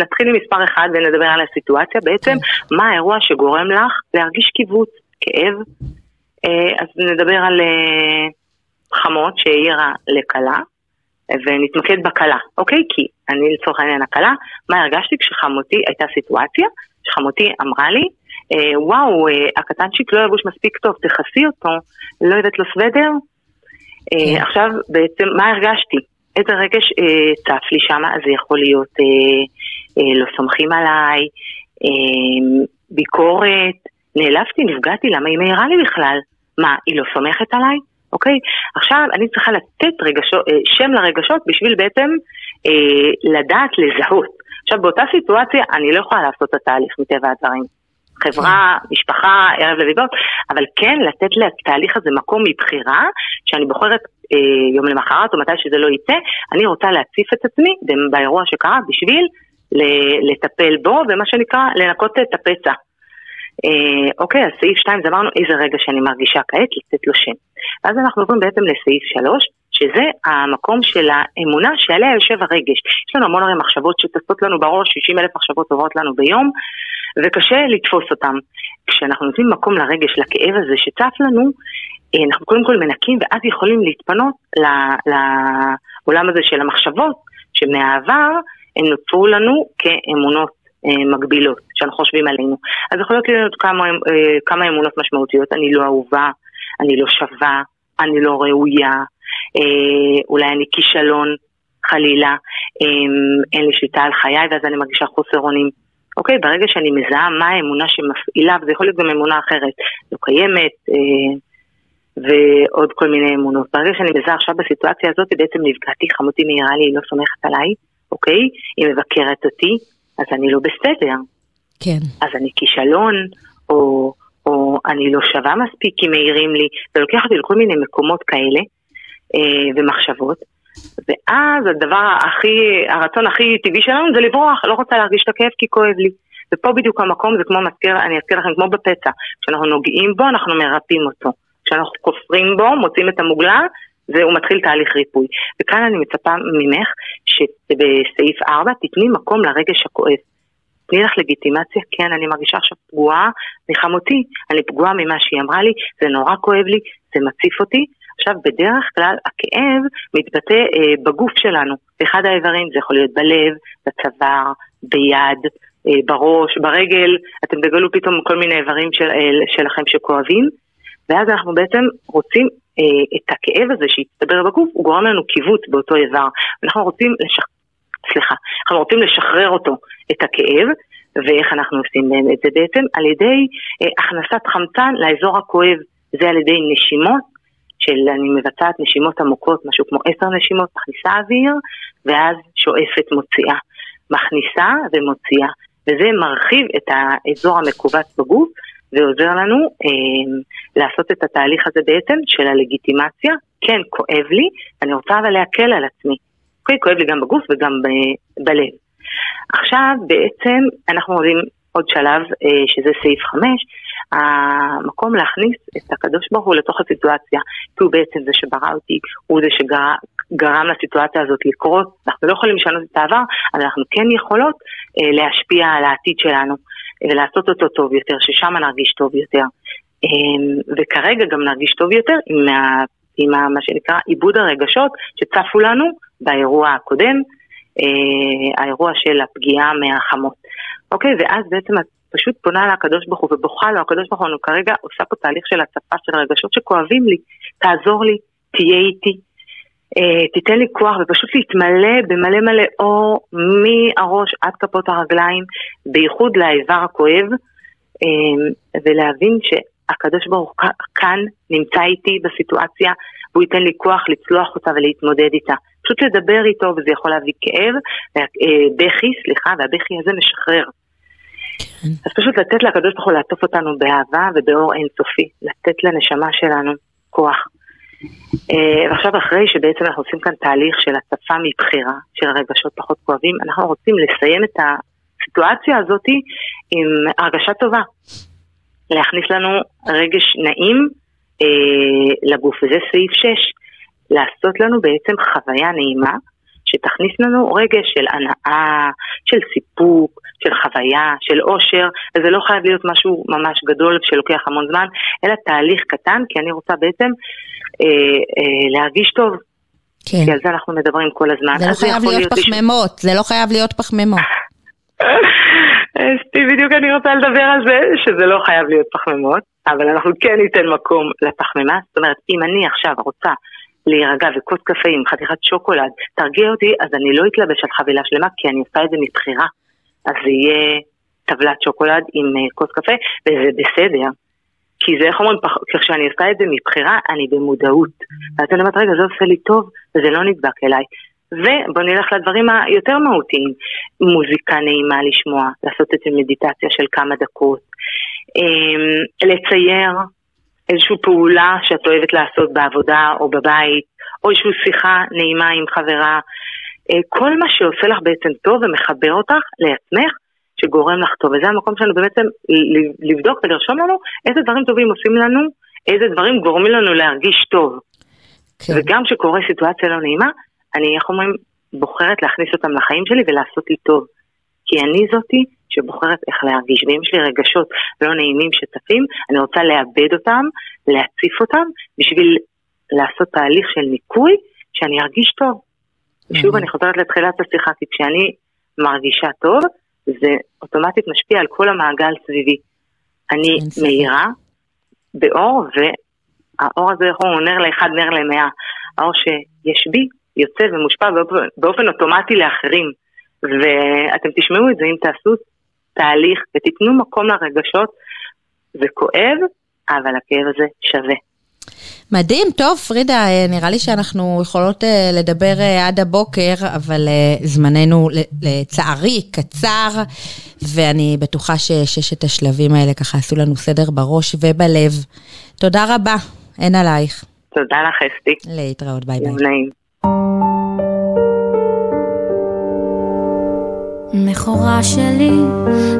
נתחיל עם מספר אחד ונדבר על הסיטואציה, בעצם כן. מה האירוע שגורם לך להרגיש קיבוץ, כאב, אה, אז נדבר על אה, חמות שהעירה לכלה, ונתמקד בכלה, אוקיי? כי אני לצורך העניין הכלה, מה הרגשתי כשחמותי, הייתה סיטואציה, שחמותי אמרה לי, אה, וואו, אה, הקטנצ'יק לא לבוש מספיק טוב, תכסי אותו, לא יודעת לו סוודר? אה, כן. עכשיו, בעצם, מה הרגשתי? איזה רגש אה, צף לי שם, אז זה יכול להיות אה, אה, לא סומכים עליי, אה, ביקורת, נעלבתי, נפגעתי, למה היא מעירה לי בכלל? מה, היא לא סומכת עליי? אוקיי? עכשיו אני צריכה לתת רגשות, אה, שם לרגשות בשביל בעצם אה, לדעת לזהות. עכשיו באותה סיטואציה אני לא יכולה לעשות את התהליך מטבע הדברים. חברה, משפחה, ערב לביבות, אבל כן לתת לתהליך הזה מקום מבחירה, שאני בוחרת אה, יום למחרת או מתי שזה לא יצא, אני רוצה להציף את עצמי באירוע שקרה בשביל לטפל בו, ומה שנקרא לנקות את הפצע. אה, אוקיי, אז סעיף 2 זה אמרנו איזה רגע שאני מרגישה כעת, לתת לו שם. ואז אנחנו עוברים בעצם לסעיף 3, שזה המקום של האמונה שעליה יושב הרגש. יש לנו המון הרי מחשבות שטסות לנו בראש, 60 אלף מחשבות עוברות לנו ביום, וקשה לתפוס אותן. כשאנחנו נותנים מקום לרגש, לכאב הזה שצף לנו, אה, אנחנו קודם כל מנקים ואז יכולים להתפנות לעולם הזה של המחשבות, שמהעבר הם נוצרו לנו כאמונות אה, מגבילות שאנחנו חושבים עלינו. אז יכולות להיות כמה, אה, כמה אמונות משמעותיות, אני לא אהובה, אני לא שווה, אני לא ראויה, אה, אולי אני כישלון, חלילה, אין לי שליטה על חיי ואז אני מרגישה חוסר אונים. אוקיי, ברגע שאני מזהה מה האמונה שמפעילה, וזה יכול להיות גם אמונה אחרת, לא קיימת, ועוד כל מיני אמונות. ברגע שאני מזהה עכשיו בסיטואציה הזאת, בעצם נפגעתי, חמותי מהירה לי, היא לא סומכת עליי, אוקיי? היא מבקרת אותי, אז אני לא בסדר. כן. אז אני כישלון, או, או אני לא שווה מספיק כי מעירים לי, ולוקח אותי לכל מיני מקומות כאלה, אה, ומחשבות. ואז הדבר הכי, הרצון הכי טבעי שלנו זה לברוח, לא רוצה להרגיש את הכאב כי כואב לי. ופה בדיוק המקום, זה כמו מזכיר, אני אזכיר לכם, כמו בפצע. כשאנחנו נוגעים בו, אנחנו מרפאים אותו. כשאנחנו כופרים בו, מוצאים את המוגלה, והוא מתחיל תהליך ריפוי. וכאן אני מצפה ממך שבסעיף 4 תתני מקום לרגש הכואב. תני לך לגיטימציה, כן, אני מרגישה עכשיו פגועה מחמותי, אני פגועה ממה שהיא אמרה לי, זה נורא כואב לי, זה מציף אותי, עכשיו, בדרך כלל הכאב מתבטא אה, בגוף שלנו. באחד האיברים זה יכול להיות בלב, בצוואר, ביד, אה, בראש, ברגל, אתם תגלו פתאום כל מיני איברים של, אה, שלכם שכואבים, ואז אנחנו בעצם רוצים אה, את הכאב הזה שהצטבר בגוף, הוא גורם לנו קיווט באותו איבר. אנחנו רוצים לשח... סליחה, אנחנו רוצים לשחרר אותו, את הכאב, ואיך אנחנו עושים את זה בעצם? על ידי אה, הכנסת חמצן לאזור הכואב, זה על ידי נשימות, של אני מבצעת נשימות עמוקות, משהו כמו עשר נשימות, מכניסה אוויר, ואז שואפת מוציאה. מכניסה ומוציאה. וזה מרחיב את האזור המכווץ בגוף ועוזר לנו אה, לעשות את התהליך הזה בעצם של הלגיטימציה. כן, כואב לי, אני רוצה אבל להקל על עצמי. אוקיי, כואב לי גם בגוף וגם ב- בלב. עכשיו בעצם אנחנו עולים עוד שלב, אה, שזה סעיף 5, המקום להכניס את הקדוש ברוך הוא לתוך הסיטואציה, כי הוא בעצם זה שברא אותי, הוא זה שגרם לסיטואציה הזאת לקרות, אנחנו לא יכולים לשנות את העבר, אבל אנחנו כן יכולות אה, להשפיע על העתיד שלנו ולעשות אותו טוב יותר, ששם נרגיש טוב יותר. אה, וכרגע גם נרגיש טוב יותר עם, עם ה, מה שנקרא עיבוד הרגשות שצפו לנו באירוע הקודם, אה, האירוע של הפגיעה מהחמות. אוקיי, ואז בעצם את פשוט פונה לקדוש ברוך הוא ובוכה לו, הקדוש ברוך הוא כרגע עושה פה תהליך של הצפה של רגשות שכואבים לי, תעזור לי, תהיה איתי, אה, תיתן לי כוח ופשוט להתמלא במלא מלא אור מהראש עד כפות הרגליים, בייחוד לאיבר הכואב, אה, ולהבין שהקדוש ברוך הוא כאן נמצא איתי בסיטואציה, והוא ייתן לי כוח לצלוח אותה ולהתמודד איתה. פשוט לדבר איתו וזה יכול להביא כאב, אה, בכי, סליחה, והבכי הזה משחרר. אז פשוט לתת לקדוש ברוך הוא לעטוף אותנו באהבה ובאור אינסופי, לתת לנשמה שלנו כוח. אה, ועכשיו אחרי שבעצם אנחנו עושים כאן תהליך של הצפה מבחירה, של רגשות פחות כואבים, אנחנו רוצים לסיים את הסיטואציה הזאת עם הרגשה טובה. להכניס לנו רגש נעים אה, לגוף, וזה סעיף 6. לעשות לנו בעצם חוויה נעימה שתכניס לנו רגש של הנאה, של סיפוק, של חוויה, של אושר, וזה לא חייב להיות משהו ממש גדול שלוקח המון זמן, אלא תהליך קטן, כי אני רוצה בעצם אה, אה, להרגיש טוב. כן. כי על זה אנחנו מדברים כל הזמן. זה לא חייב יכול להיות פחמימות, זה לא חייב להיות פחמימות. בדיוק אני רוצה לדבר על זה, שזה לא חייב להיות פחמימות, אבל אנחנו כן ניתן מקום לפחמימה. זאת אומרת, אם אני עכשיו רוצה להירגע וכוס קפה עם חתיכת שוקולד, תרגיע אותי, אז אני לא אתלבש על חבילה שלמה, כי אני עושה את זה מבחירה. אז זה יהיה טבלת שוקולד עם אה, כוס קפה, וזה בסדר. כי זה, איך אומרים, כשאני עושה את זה מבחירה, אני במודעות. ואז אני אומרת, רגע, זה עושה לי טוב, וזה לא נדבק אליי. ובוא נלך לדברים היותר מהותיים. מוזיקה נעימה לשמוע, לעשות את זה מדיטציה של כמה דקות. אמ, לצייר איזושהי פעולה שאת אוהבת לעשות בעבודה או בבית, או איזושהי שיחה נעימה עם חברה. אה, כל מה שעושה לך בעצם טוב ומחבר אותך לעצמך, שגורם לך טוב. וזה המקום שלנו בעצם לבדוק ולרשום לנו איזה דברים טובים עושים לנו, איזה דברים גורמים לנו להרגיש טוב. כן. וגם כשקורה סיטואציה לא נעימה, אני, איך אומרים, בוחרת להכניס אותם לחיים שלי ולעשות לי טוב. כי אני זאתי שבוחרת איך להרגיש, ואם יש לי רגשות לא נעימים שצפים, אני רוצה לאבד אותם, להציף אותם, בשביל לעשות תהליך של ניקוי, שאני ארגיש טוב. ושוב, אני חוזרת לתחילת השיחה, כי כשאני מרגישה טוב, זה אוטומטית משפיע על כל המעגל סביבי. אני. מאירה באור, והאור הזה הוא נר לאחד, נר למאה. האור שיש בי יוצא ומושפע באופן, באופן אוטומטי לאחרים. ואתם תשמעו את זה אם תעשו תהליך ותיתנו מקום לרגשות. זה כואב, אבל הכאב הזה שווה. מדהים, טוב, פרידה, אה, נראה לי שאנחנו יכולות אה, לדבר אה, עד הבוקר, אבל זמננו לצערי קצר, ואני בטוחה שששת השלבים האלה ככה עשו לנו סדר בראש ובלב. תודה רבה, אין עלייך. תודה לך, אסתי. להתראות, ביי ביי. נעים. מכורה שלי,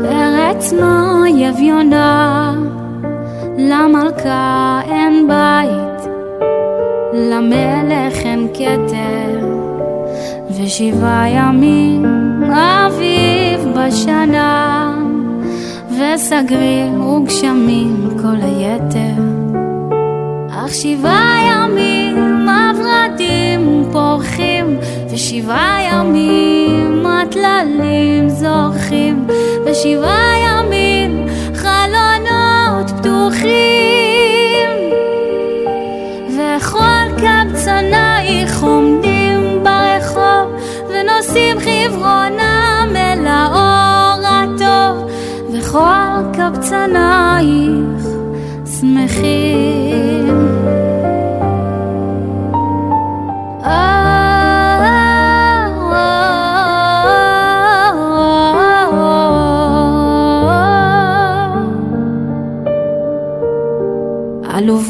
ארץ מו אביונה, למלכה אין בית, למלך אין כתר, ושבעה ימים אביב בשנה, וסגריר וגשמים כל היתר, אך שבעה ימים והורדים פורחים, ושבעה ימים הטללים זורחים, ושבעה ימים חלונות פתוחים. וכל קבצנייך עומדים ברחוב, ונושאים חברונם אל האור הטוב, וכל קבצנייך שמחים.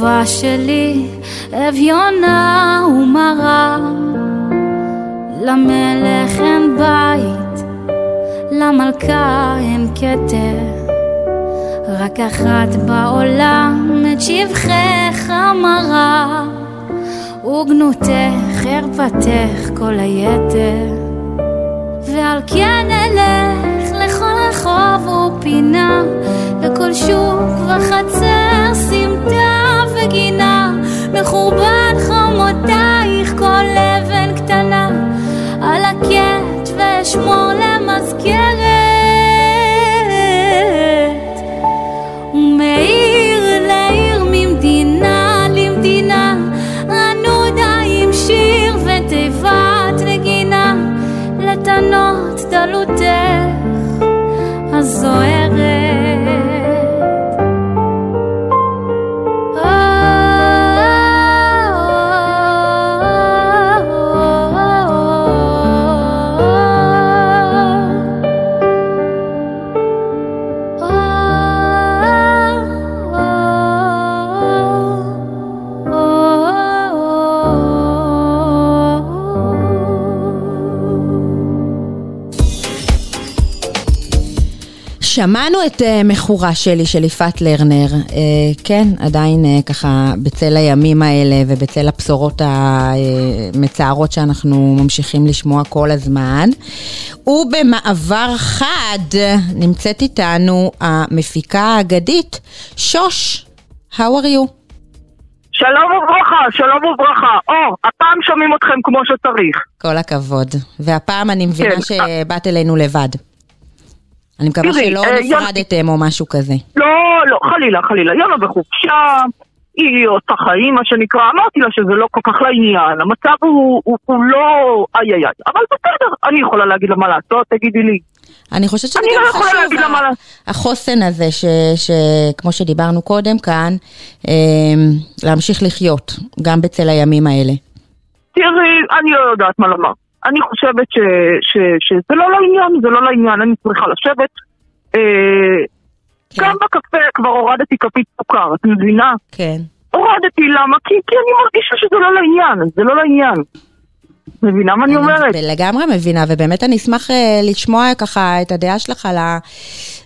עלובה שלי, אביונה ומרה, למלך אין בית, למלכה אין כתר, רק אחת בעולם את שבחך מרה, וגנותך חרפתך כל היתר, ועל כן אלך רחוב ופינה, לכל שוק וחצר, סמטה וגינה, מחורבן חומותייך שמענו את uh, מכורה שלי של יפעת לרנר, uh, כן, עדיין uh, ככה בצל הימים האלה ובצל הבשורות המצערות שאנחנו ממשיכים לשמוע כל הזמן. ובמעבר חד נמצאת איתנו המפיקה האגדית שוש, how are you? שלום וברכה, שלום וברכה. או, הפעם שומעים אתכם כמו שצריך. כל הכבוד. והפעם אני מבינה כן. שבאת אלינו לבד. אני מקווה תראי, שלא אה, נפרדתם או משהו כזה. לא, לא, חלילה, חלילה. יונה בחופשה, היא עושה חיים, מה שנקרא. אמרתי לה שזה לא כל כך לעניין. המצב הוא, הוא, הוא לא איי איי איי. אבל בסדר, אני יכולה להגיד לה מה לעשות, תגידי לי. אני חושבת שזה אני גם לא חשוב, ה-. החוסן הזה, ש- שכמו שדיברנו קודם כאן, אה, להמשיך לחיות, גם בצל הימים האלה. תראי, אני לא יודעת מה לומר. אני חושבת ש, ש, שזה לא לעניין, זה לא לעניין, אני צריכה לשבת. אה, כן. גם בקפה כבר הורדתי כפית סוכר, את מבינה? כן. הורדתי, למה? כי, כי אני מרגישה שזה לא לעניין, זה לא לעניין. מבינה מה אני אומרת? לגמרי מבינה, ובאמת אני אשמח אה, לשמוע ככה את הדעה שלך על, ה,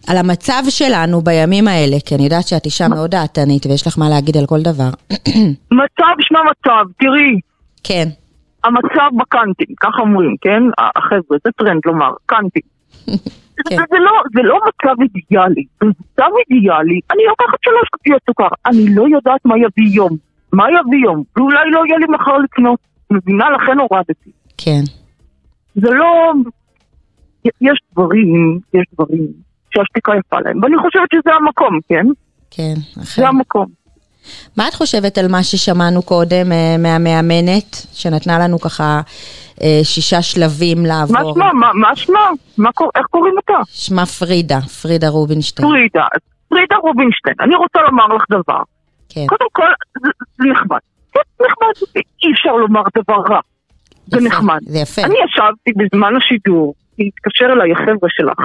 על המצב שלנו בימים האלה, כי אני יודעת שאת אישה מאוד דעתנית ויש לך מה להגיד על כל דבר. מצב שמה מצב, תראי, כן, המצב בקאנטים, ככה אומרים, כן? החבר'ה, זה טרנד לומר, קאנטים. כן. זה, זה, לא, זה לא מצב אידיאלי, זה מצב אידיאלי, אני לוקחת שלוש כפיות סוכר, אני לא יודעת מה יביא יום, מה יביא יום, ואולי לא יהיה לי מחר לקנות, מבינה? לכן הורדתי. כן. זה לא... יש דברים, יש דברים שהשתיקה יפה להם, ואני חושבת שזה המקום, כן? כן, אכן. זה המקום. מה את חושבת על מה ששמענו קודם אה, מהמאמנת, שנתנה לנו ככה אה, שישה שלבים מה לעבור? שמה? מה- מה שמה? מה קור- איך קוראים אותה? שמה פרידה, פרידה רובינשטיין. פרידה. פרידה רובינשטיין. אני רוצה לומר לך דבר. כן, קודם כל, זה זה נחמד. כן, נחמד. אי אפשר לומר דבר רע. זה יפה, נחמד. זה יפה. אני ישבתי בזמן השידור, התקשר אליי החבר'ה שלך,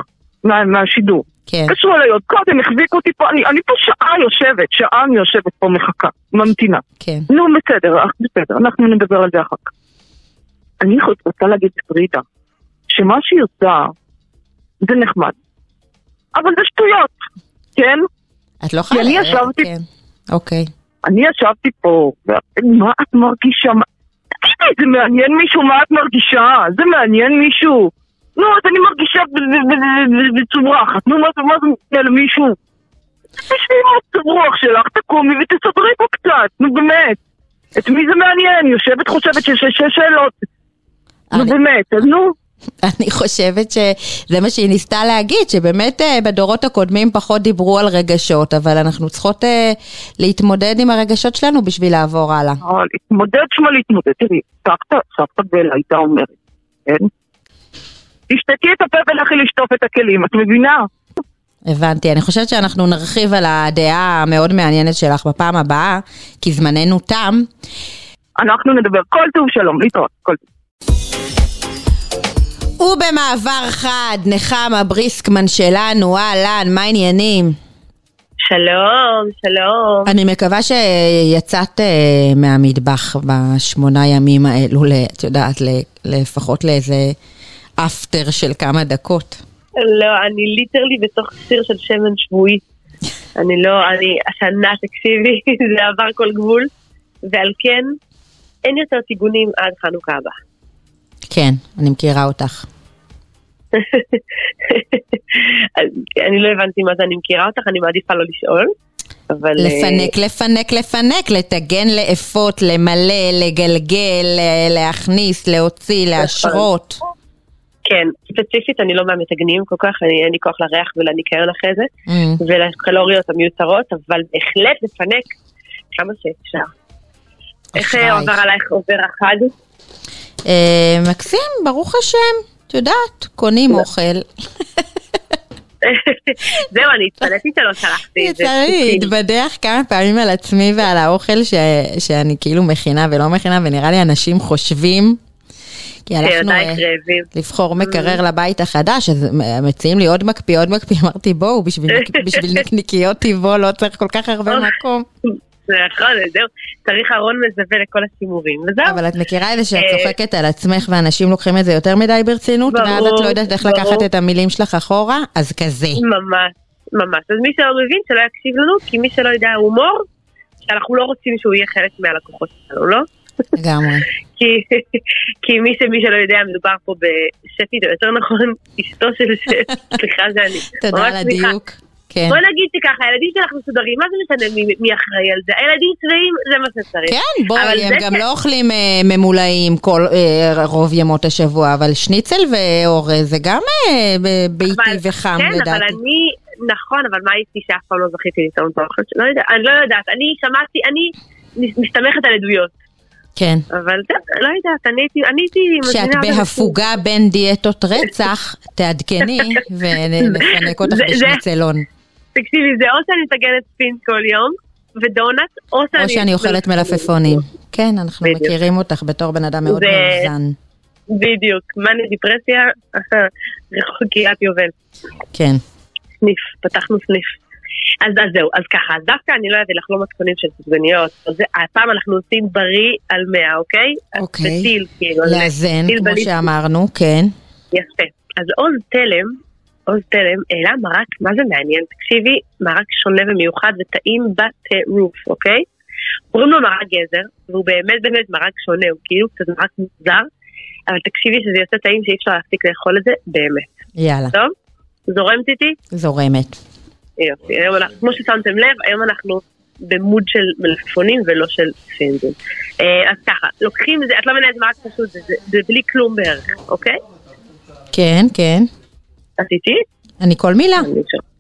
מה- מהשידור. כן, התקשרו אליי עוד קודם, החזיקו אותי פה, אני, אני פה שעה יושבת, שעה אני יושבת פה מחכה, ממתינה. כן. נו, בסדר, אך בסדר, אנחנו נדבר על זה אחר כך. אני רוצה להגיד לפרידה, שמה שהיא עושה זה נחמד, אבל זה שטויות, כן? את לא כי אני חייבת. ישבתי- כן, אוקיי. אני ישבתי פה, ומה את מרגישה? מה- תגידי, זה מעניין מישהו מה את מרגישה? זה מעניין מישהו? נו, אז אני מרגישה בצורה אחת, נו, מה זה מה משנה למישהו? תשבי עם המצב רוח שלך, תקומי ותסדרי פה קצת, נו באמת. את מי זה מעניין? יושבת חושבת שיש שאלות. נו באמת, אז נו. אני חושבת שזה מה שהיא ניסתה להגיד, שבאמת אה, בדורות הקודמים פחות דיברו על רגשות, אבל אנחנו צריכות אה, להתמודד עם הרגשות שלנו בשביל לעבור הלאה. אה, להתמודד שמה להתמודד. תראי, סבתא, סבתא בלה הייתה אומרת, כן? תשתקי את הפה ולכי לשטוף את הכלים, את מבינה? הבנתי, אני חושבת שאנחנו נרחיב על הדעה המאוד מעניינת שלך בפעם הבאה, כי זמננו תם. אנחנו נדבר כל טוב שלום, להתראות, כל טוב. ובמעבר חד, נחמה בריסקמן שלנו, אהלן, מה העניינים? שלום, שלום. אני מקווה שיצאת אה, מהמטבח בשמונה ימים האלו, את יודעת, ל- לפחות לאיזה אפטר של כמה דקות. לא, אני ליטרלי בתוך סיר של שמן שבועי. אני לא, אני, השנה, תקשיבי, זה עבר כל גבול, ועל כן, אין יותר טיגונים עד חנוכה הבא. כן, אני מכירה אותך. אני לא הבנתי מה זה אני מכירה אותך, אני מעדיפה לא לשאול, אבל... אה, לפנק, לפנק, לפנק, לטגן, לאפות, למלא, לגלגל, להכניס, להוציא, להשרות. כן, ספציפית אני לא מהמתגנים כל כך, אני, אין לי כוח לריח ולניקיון אחרי זה, Mm. ולקלוריות המיותרות, אבל בהחלט לפנק כמה שאפשר. איך אה, עובר עלייך עובר החג? אה, מקסים, ברוך השם, את יודעת, קונים אוכל. זהו, אני התפלאתי שלא שלחתי את זה. יצא לי להתבדח כמה פעמים על עצמי ועל האוכל. שאני כאילו מכינה ולא מכינה, ונראה לי אנשים חושבים, כי הלכנו אה. לבחור מקרר לבית החדש, אז מציעים לי עוד מקפיא, עוד מקפיא, אמרתי בואו, בשביל, נק- בשביל נקניקיות טבעו לא צריך כל כך הרבה מקום. זה נכון, זהו, צריך ארון מזווה לכל השימורים, וזהו. אבל את מכירה את זה שאת אה, צוחקת על עצמך ואנשים לוקחים את זה יותר מדי ברצינות, ואז את לא יודעת איך. לקחת את המילים שלך אחורה? אז כזה. ממש, ממש. אז מי שלא מבין, שלא יקשיב לנו, כי מי שלא יודע הומור, שאנחנו לא רוצים שהוא יהיה חלק מהלקוחות שלנו, לא? לגמרי. כי, כי מי שמי שלא יודע, מדובר פה בשפית, או יותר נכון, אשתו של שף, סליחה זה אני. תודה על. הדיוק. כן. בוא נגיד שככה, הילדים שלך מסודרים, מה זה משנה מי, מי אחראי על זה? הילדים צבעים, זה מה שצריך. כן, בואי, אבל הם גם ש- לא אוכלים אה, ממולאים כל אה, רוב ימות השבוע, אבל שניצל ואורז זה גם אה, ביתי אבל- וחם כן, אבל לדעתי. אני, נכון, אבל מה איתי שאף פעם לא זכיתי לטעום את האוכל? לא יודע, אני לא יודעת, אני שמעתי, אני מסתמכת על עדויות, כן. אבל לא יודעת, אני הייתי, אני הייתי כשאת בהפוגה בין דיאטות רצח, תעדכני ונפנק אותך בשניצלון. תקשיבי, זה או שאני מטגנת ספינס כל יום, ודונלד, או שאני... או שאני אוכלת מלפפונים. כן, אנחנו. מכירים אותך בתור בן אדם מאוד מאוזן. בדיוק, מאניה דיפרסיה, רחוק קריית יובל. כן. סניף, פתחנו סניף. אז, אז זהו, אז ככה, אז דווקא אני לא אביא לך לא מתכונים של סופגניות, הפעם אנחנו עושים בריא על 100, אוקיי? אוקיי. בטיל, כאילו. אז לאזן, כמו בליסטי. שאמרנו, כן. יפה. אז עוז תלם, עוז תלם העלה מרק, מה זה מעניין? תקשיבי, מרק שונה ומיוחד וטעים בטירוף, אוקיי? קוראים לו מרק גזר, והוא באמת באמת מרק שונה, הוא כאילו קצת מרק מוזר, אבל תקשיבי שזה יוצא טעים שאי אפשר להפסיק לאכול את זה, באמת. יאללה. טוב? זורמת איתי? זורמת. יופי, היום אנחנו, כמו ששמתם לב, היום אנחנו במוד של מלפפונים ולא של פינזים. אה, אז ככה, לוקחים את זה, את לא מבינה איזה מרק פשוט, זה, בלי כלום בערך, אוקיי? כן, כן. עשיתי? אני כל מילה.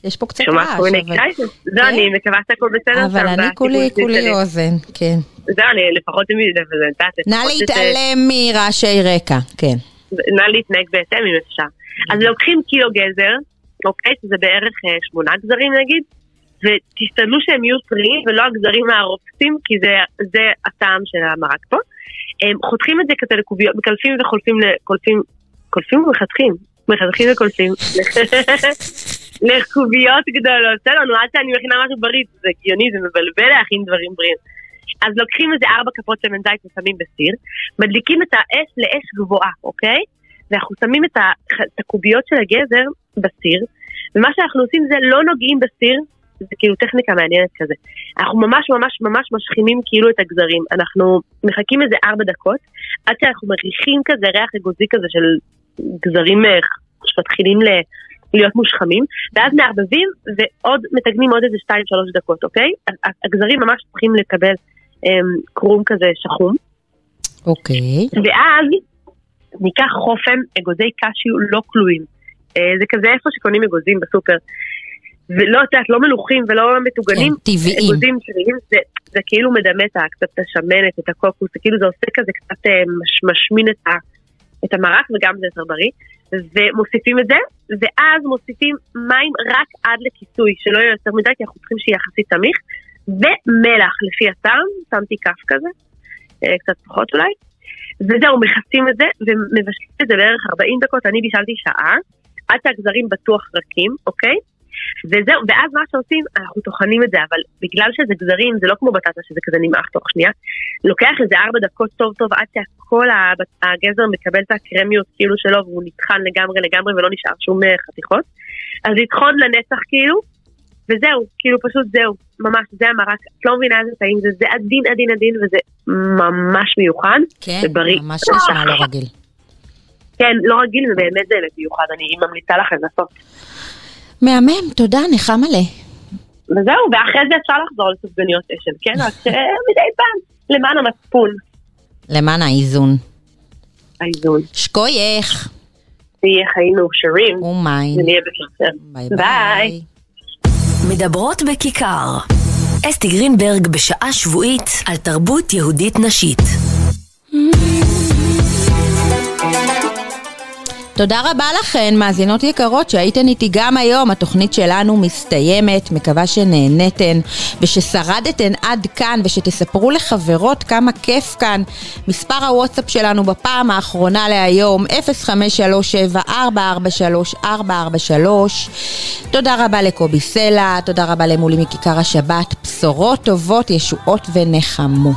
יש פה קצת רעש, כל מיני אבל- קרייסס. זהו, אני מקווה שהכל בסדר. אבל אני כולי. כולי אוזן, כן. זהו, אני לפחות עם זה. נא להתעלם מרעשי רקע, כן. נא להתנהג בהתאם אם אפשר. אז לוקחים קילו גזר, אוקיי? שזה בערך אה, שמונה גזרים נגיד, ותשתדלו שהם יהיו טריים ולא הגזרים הרופסים, כי זה, זה הטעם של המרק פה. הם חותכים את זה כזה לקוביות, מקלפים וחולפים, קולפים, קולפים ומחתכים, מחתכים וקולפים. לקוביות גדולות, בסדר, נו, עד שאני מכינה משהו בריא, זה הגיוני, זה מבלבל להכין דברים בריאים. אז לוקחים איזה ארבע כפות שמן זית ושמים בסיר, מדליקים את האש לאש גבוהה, אוקיי? ואנחנו שמים את, ה- את הקוביות של הגזר בסיר, ומה שאנחנו עושים זה לא נוגעים בסיר, זה כאילו טכניקה מעניינת כזה. אנחנו ממש ממש ממש משכימים כאילו את הגזרים. אנחנו מחכים איזה ארבע דקות, עד שאנחנו מריחים כזה ריח אגוזי כזה של גזרים אה, שמתחילים ל... להיות מושחמים, ואז מערבבים ועוד מתגנים עוד איזה 2-3 דקות, אוקיי? הגזרים ממש צריכים לקבל אמ, קרום כזה שחום. אוקיי. ואז ניקח חופן אגוזי קשיו לא כלואים. אה, זה כזה איפה שקונים אגוזים בסופר. ולא, את יודעת, לא מלוכים ולא מטוגנים. כן, טבעיים. אגוזים טבעיים, זה, זה כאילו מדמה את ה- קצת את השמנת, את הקוקוס, זה כאילו זה עושה כזה קצת אה, מש, משמין את, ה, את המרק וגם זה יותר בריא. ומוסיפים את זה, ואז מוסיפים מים רק עד לכיסוי, שלא יהיה יותר מדי, כי אנחנו צריכים שיהיה יחסית סמיך, ומלח לפי הטעם, שמתי כף כזה, אה, קצת פחות אולי. וזהו, מכסים את זה ומבשלים את זה בערך 40 דקות, אני בישלתי שעה, עד שהגזרים בטוח רכים, אוקיי? וזהו, ואז מה שעושים, אנחנו טוחנים את זה, אבל בגלל שזה גזרים, זה לא כמו בטטה שזה כזה נמעך תוך שנייה, לוקח איזה ארבע דקות טוב טוב עד שהכל ה- הגזר מקבל את הקרמיות כאילו שלו והוא נטחן לגמרי לגמרי ולא נשאר שום אה, חתיכות. אז לטחון לנצח כאילו, וזהו, כאילו פשוט זהו, ממש, זה המרק, את לא מבינה איזה טעים זה, זה עדין עדין עדין וזה ממש מיוחד, כן, ובריא. ממש נשמע לא רגיל. כן, לא רגיל ובאמת באמת מיוחד, אני ממליצה לכם לעשות. מהמם, תודה, נחם מלא. וזהו, ואחרי זה אפשר לחזור לסופגניות אשל, כן? רק שמדי פעם, למען המצפון, למען האיזון. האיזון. שקוייך. תהיה חיים מאושרים, ומים. ונהיה בקשר. ביי ביי. מדברות בכיכר. אסתי גרינברג בשעה שבועית על תרבות יהודית נשית. תודה רבה לכן, מאזינות יקרות, שהייתן איתי גם היום. התוכנית שלנו מסתיימת, מקווה שנהנתן וששרדתן עד כאן ושתספרו לחברות כמה כיף כאן. מספר הוואטסאפ שלנו בפעם האחרונה להיום, 0537-443-443. תודה רבה לקובי סלע, תודה רבה למולי מכיכר השבת. בשורות טובות, ישועות ונחמות.